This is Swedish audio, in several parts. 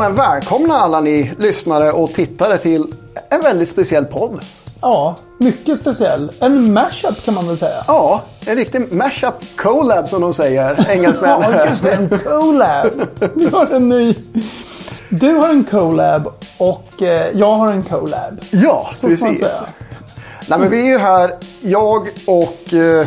men välkomna alla ni lyssnare och tittare till en väldigt speciell podd. Ja, mycket speciell. En mashup kan man väl säga. Ja, en riktig mashup collab som de säger, engelsmän. Ja, just det. En collab. Vi har en ny. Du har en collab och eh, jag har en collab. Ja, Så precis. Nej, men vi är ju här, jag och eh,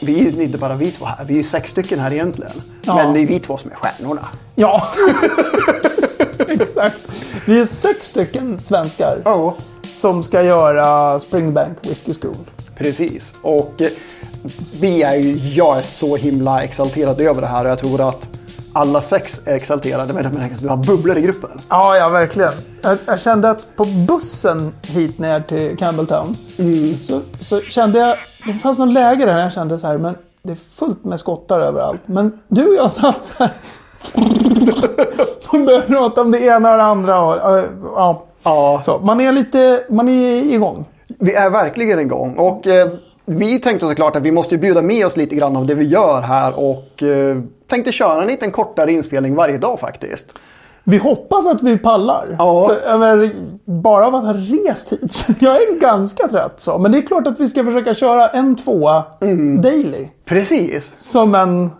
vi är ju inte bara vi två här, vi är ju sex stycken här egentligen. Ja. Men det är vi två som är stjärnorna. Ja, exakt. Vi är sex stycken svenskar Ja, som ska göra Springbank Whiskey School. precis. Och eh, vi är ju, jag är så himla exalterad över det här och jag tror att alla sex är exalterade med att vi har bubblor i gruppen. Ja, ja verkligen. Jag, jag kände att på bussen hit ner till Campbelltown så, så kände jag, det fanns något läge där jag kände så här, men det är fullt med skottar överallt. Men du och jag satt så här och började prata om det ena och det andra. Och, ja, Ja, så. Man är lite, man är igång. Vi är verkligen igång och eh, vi tänkte såklart att vi måste ju bjuda med oss lite grann av det vi gör här och eh, tänkte köra en liten kortare inspelning varje dag faktiskt. Vi hoppas att vi pallar. Ja. För, bara av att ha rest hit. Jag är ganska trött så. Men det är klart att vi ska försöka köra en tvåa daily. Precis. Som en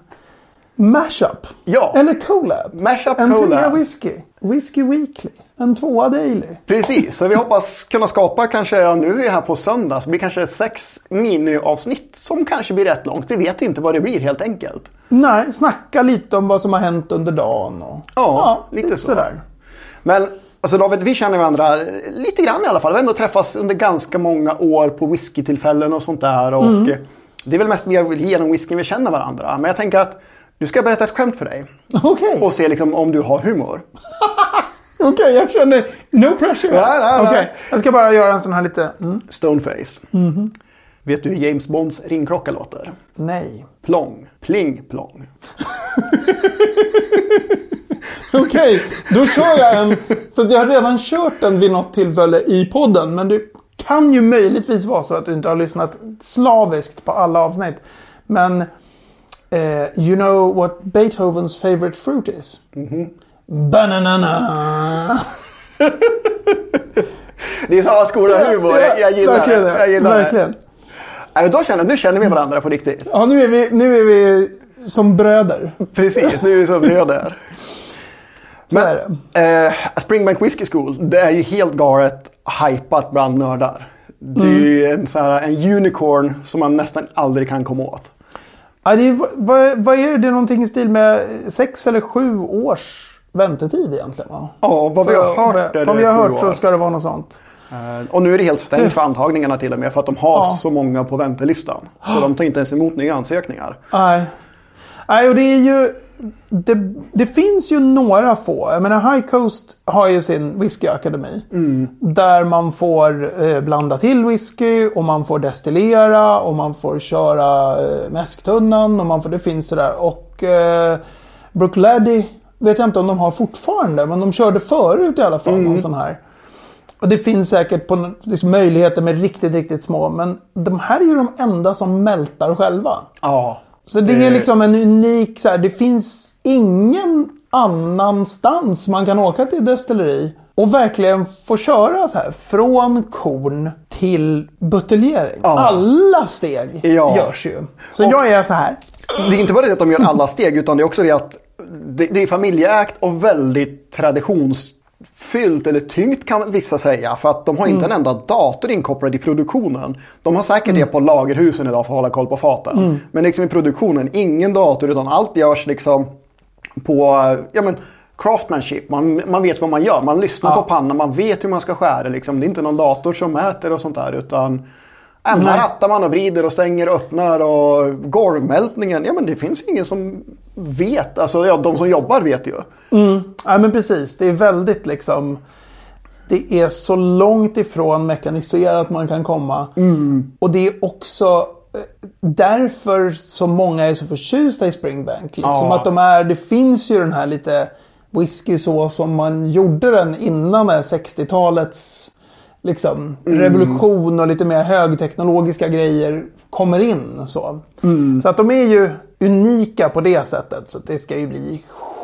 mashup. Ja. Eller collab. Mashup en trea collab. whisky. Whisky weekly. En tvåa daily. Precis, så vi hoppas kunna skapa kanske, ja, nu är vi här på söndag, så blir det kanske sex miniavsnitt som kanske blir rätt långt. Vi vet inte vad det blir helt enkelt. Nej, snacka lite om vad som har hänt under dagen. Och, Ja, lite så. sådär. Men alltså David, vi känner varandra lite grann i alla fall. Vi har ändå träffats under ganska många år på whiskytillfällen och sånt där. Och Mm. Det är väl mest genom whiskyn vi känner varandra. Men jag tänker att du ska berätta ett skämt för dig. Okej, Och se liksom om du har humor. Okej, jag känner no pressure. Nej, nej, nej. Okej, Jag ska bara göra en sån här lite... Mm. Stoneface. Mhm. Vet du hur James Bonds ringklocka låter? Nej. Plong, pling, plong. Okej, då kör jag en. Fast jag har redan kört den vid något tillfälle i podden. Men det kan ju möjligtvis vara så att du inte har lyssnat slaviskt på alla avsnitt. Men eh, you know what Beethovens favorite fruit is? Banana. Det är samma skola humor. Jag, jag gillar verkligen, det. Jag gillar verkligen. det. Nej, då känner, nu känner vi varandra på riktigt. Ja, nu är, vi, nu är vi som bröder. Precis, nu är vi så bröder. Det. Eh, Springbank Whiskey School, det är ju helt galet hypat bland nördar. Det är ju en, så här, en unicorn som man nästan aldrig kan komma åt. Ja, det är, vad, vad är det? Det är någonting i stil med sex eller sju års väntetid egentligen va? Ja, vad vi har hört är Vad det vi har hört så ska det vara något sånt. Eh, Och nu är det helt stängt för antagningarna till och med för att de har Ja. så många på väntelistan. Så de tar inte ens emot nya ansökningar. Nej. Nej, och det är ju... Det, det finns ju några få. Jag menar High Coast har ju sin whiskyakademi. Där man får eh, blanda till whisky och man får destillera och man får köra eh, mäsktunnan och man får, det finns sådär. Och eh, Brookladdy vet jag inte om de har fortfarande men de körde förut i alla fall någon sån här. Och det finns säkert på, liksom, möjligheter med riktigt, riktigt små. Men de här är ju de enda som mältar själva. Ja. Så det är liksom en unik, så här, det finns ingen annanstans man kan åka till destilleri och verkligen få köra så här från korn till buteljering. Alla steg Ja. görs ju. Så Och- jag är så här. Det är inte bara det att de gör alla steg utan det är också det att det, det är familjeägt och väldigt traditionsfyllt eller tyngt kan vissa säga. För att de har inte en enda dator inkopplad i produktionen. De har säkert det på lagerhusen idag för att hålla koll på faten. Men liksom i produktionen, ingen dator utan allt görs liksom på ja, men, craftsmanship. Man, man vet vad man gör. Man lyssnar Ja. på pannan, man vet hur man ska skära. Liksom. Det är inte någon dator som mäter och sånt där. Utan äh, man rattar man och vrider och stänger och öppnar. Och golvmältningen, ja men det finns ingen som vet. Alltså ja, de som jobbar vet ju. Ja men precis, det är väldigt liksom Det är så långt ifrån mekaniserat man kan komma. Och det är också eh, därför som många är så förtjusta i Springbank. Liksom Ja. att de är, det finns ju den här lite whisky så som man gjorde den innan det här 60-talets liksom, revolution och lite mer högteknologiska grejer kommer in. Så. så att de är ju unika på det sättet. Så det ska ju bli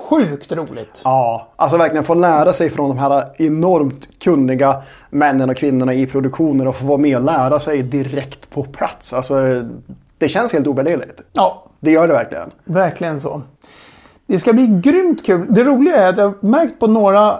sjukt roligt. Ja, alltså verkligen få lära sig från de här enormt kunniga männen och kvinnorna i produktioner och få vara med och lära sig direkt på plats. Alltså, det känns helt ovärderligt. Ja, Det gör det verkligen. verkligen så. Det ska bli grymt kul. Det roliga är att jag har märkt på några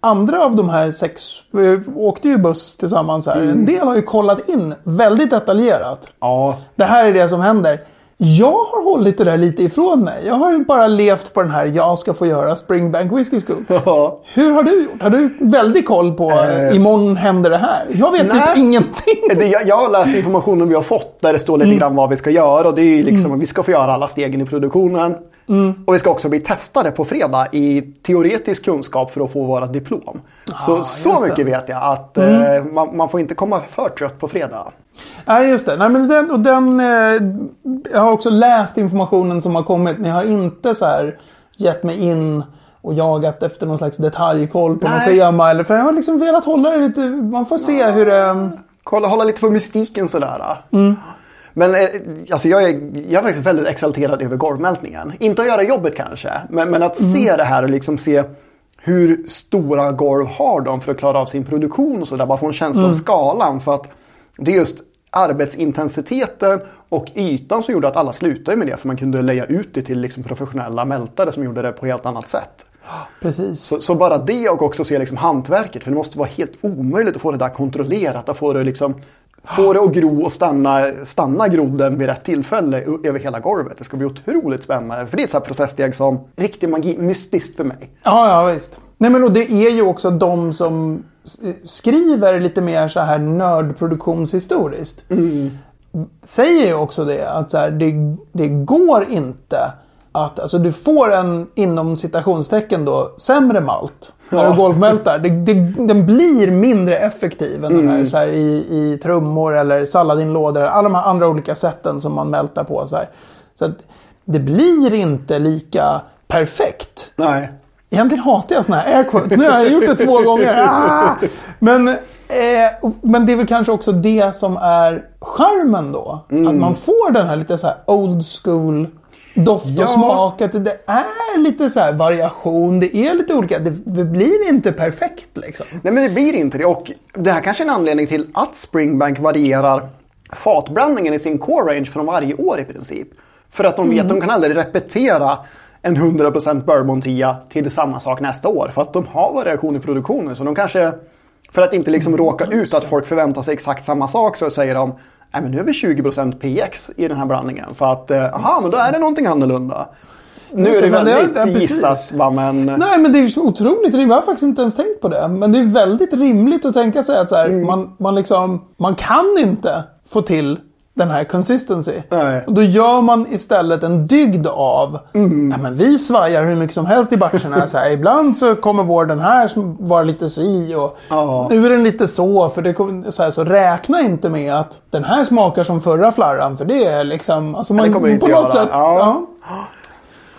andra av de här sex, vi åkte ju buss tillsammans här. En del har ju kollat in väldigt detaljerat. Ja, Det här är det som händer. Jag har hållit det där lite ifrån mig. Jag har ju bara levt på den här jag ska få göra Springbank Whiskey Scoop. ja. Hur har du gjort? Har du väldigt koll på Eh, imorgon händer det här? Jag vet nej. typ ingenting. Det, jag, jag har läst informationen vi har fått där det står lite grann vad vi ska göra. Och det är liksom att vi ska få göra alla stegen i produktionen. Och vi ska också bli testade på fredag i teoretisk kunskap för att få våra diplom. så så just det. mycket vet jag att eh, man, man får inte komma för trött på fredag. Nej, just det. Nej, men den, och den, eh, jag har också läst informationen som har kommit. Men jag har inte så här gett mig in och jagat efter någon slags detaljkoll på något Nej. schema. Eller, för jag har liksom velat hålla det lite... Man får se hur det... Kolla, hålla lite på mystiken sådär. Men eh, alltså jag, är, jag är faktiskt väldigt exalterad över golvmältningen. Inte att göra jobbet kanske, men, men att se det här och liksom se hur stora golv har de för att klara av sin produktion och sådär. Bara få en känsla av skalan. För att det är just arbetsintensiteten och ytan som gjorde att alla slutade med det. För man kunde leja ut det till liksom professionella mältare som gjorde det på ett helt annat sätt. Precis. Så, så bara det och också se liksom hantverket. För det måste vara helt omöjligt att få det där kontrollerat. Att få det, liksom, få det att gro och stanna, stanna grodden vid rätt tillfälle över hela golvet. Det ska bli otroligt spännande. För det är ett så här processsteg som riktig magi, mystiskt för mig. Ja, ja visst. Nej, men och det är ju också de som skriver lite mer så här nördproduktionshistoriskt. Säger ju också det att så här, det, det går inte att, alltså du får en inom citationstecken då sämre malt när Ja. du golvmältar. Det, det, den blir mindre effektiv än den här, så här i, i trummor eller salladinlådor. Alla de här andra olika sätten som man mältar på. Så, här. så att det blir inte lika perfekt. Nej. Egentligen hatar jag såna här air quotes. Nu har jag gjort det två gånger. Ah! Men, eh, men det är väl kanske också det som är charmen då. Att man får den här lite så här old school doft Ja. och smak. Att det är lite så här variation. Det är lite olika. Det, det blir inte perfekt liksom. Nej men det blir inte det. Och det här kanske är en anledning till att Springbank varierar fatblandningen i sin core range från varje år i princip. För att de vet att de kan aldrig repetera en 100% bourbon tia till samma sak nästa år. För att de har variation i produktionen. Så de kanske, för att inte liksom råka ut att folk förväntar sig exakt samma sak så säger de Nej men nu är vi 20% PX i den här blandningen. För att, eh, aha men då är det någonting annorlunda. Nu är det det, det väldigt precis. gissat va men... Nej men det är så otroligt rimligt. Jag har faktiskt inte ens tänkt på det. Men det är väldigt rimligt att tänka sig att så här, Mm. man, man, liksom, man kan inte få till den här consistency. Nej. Och då gör man istället en dygd av Mm. ja, men vi svajar hur mycket som helst i batcherna. så här, ibland så kommer vår den här vara lite si och Ja. nu är den lite så. För det kommer, så, här, så räkna inte med att den här smakar som förra flarran. För det är liksom... Alltså man, det på något göra. sätt. Ja. Ja.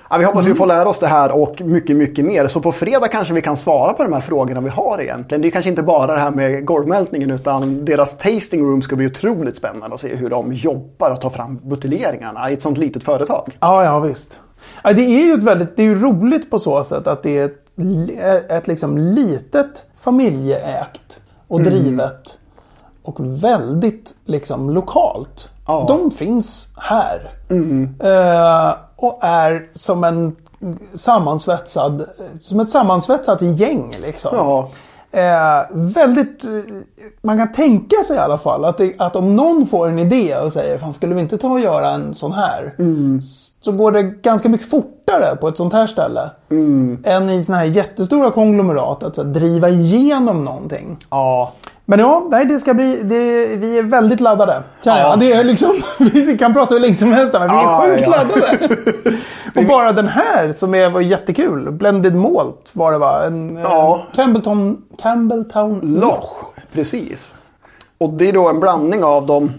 Ja, vi hoppas vi får lära oss det här och mycket, mycket mer. Så på fredag kanske vi kan svara på de här frågorna vi har egentligen. Det är kanske inte bara det här med golvmältningen utan deras tasting room ska bli otroligt spännande att se hur de jobbar och tar fram buteljeringarna i ett sånt litet företag. Ja, ja visst. Ja, det är ju ett väldigt, det är roligt på så sätt att det är ett, ett liksom litet familjeägt och drivet. Och väldigt liksom lokalt. Ja. De finns här. Eh, och är som en sammansvetsad, som ett sammansvetsat gäng liksom. Ja, Eh, väldigt, eh, man kan tänka sig i alla fall att, det, att om någon får en idé och säger Fan, skulle vi inte ta och göra en sån här? Så går det ganska mycket fortare på ett sånt här ställe. Än i såna här jättestora konglomerat att så här, driva igenom någonting. ja. Men ja, nej, det ska bli, det, vi är väldigt laddade. Ja. jag. Det är liksom, vi kan prata hur länge som helst men vi är Ja, sjukt ja. laddade. och bara den här som är, var jättekul. Blended Malt var det va? En, Ja. eh, Campbelltown, Campbelltown Loch, precis. Och det är då en blandning av de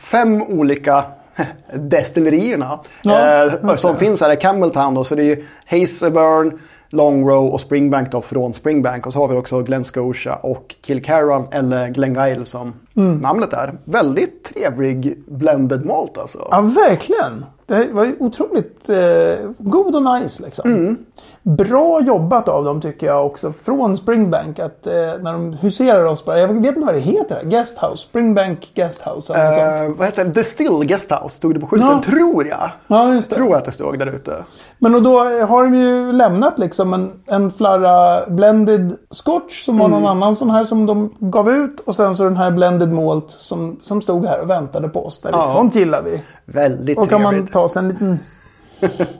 fem olika destillerierna Ja, eh, som finns här i Campbelltown. Då. Så det är ju Hazelburn, Long Row och Springbank då från Springbank. Och så har vi också Glenn Scotia och Kilcarron eller Glenn Guile som namnet är. Väldigt trevlig blended malt alltså. Ja, verkligen. Det var ju otroligt eh, god och nice liksom. Bra jobbat av dem tycker jag också från Springbank. Att eh, när de huserar oss bara, jag vet inte vad det heter, Guesthouse, Springbank Guesthouse eller. Eh, vad heter det? The Still Guesthouse stod det på skylten, Ja. tror jag. Ja, just det. Tror att det stod där ute. Men och då har de ju lämnat liksom en, en flarra blended scotch som var någon annan sån här som de gav ut. Och sen så den här blended malt som, som stod här och väntade på oss. Där. Ja. Sånt gillar vi. Väldigt Och kan man trevligt. ta sig en liten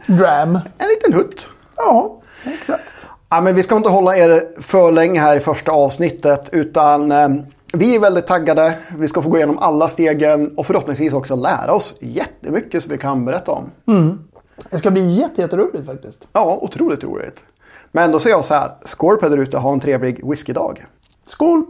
dram. En liten hutt. Ja, exakt. Ja, men vi ska inte hålla er för länge här i första avsnittet. Utan eh, vi är väldigt taggade. Vi ska få gå igenom alla stegen och förhoppningsvis också lära oss jättemycket som vi kan berätta om. Det ska bli jätte, jätteroligt faktiskt. Ja, otroligt roligt. Men då säger jag så här. Skål på där ute. Ha en trevlig whiskydag. Skål!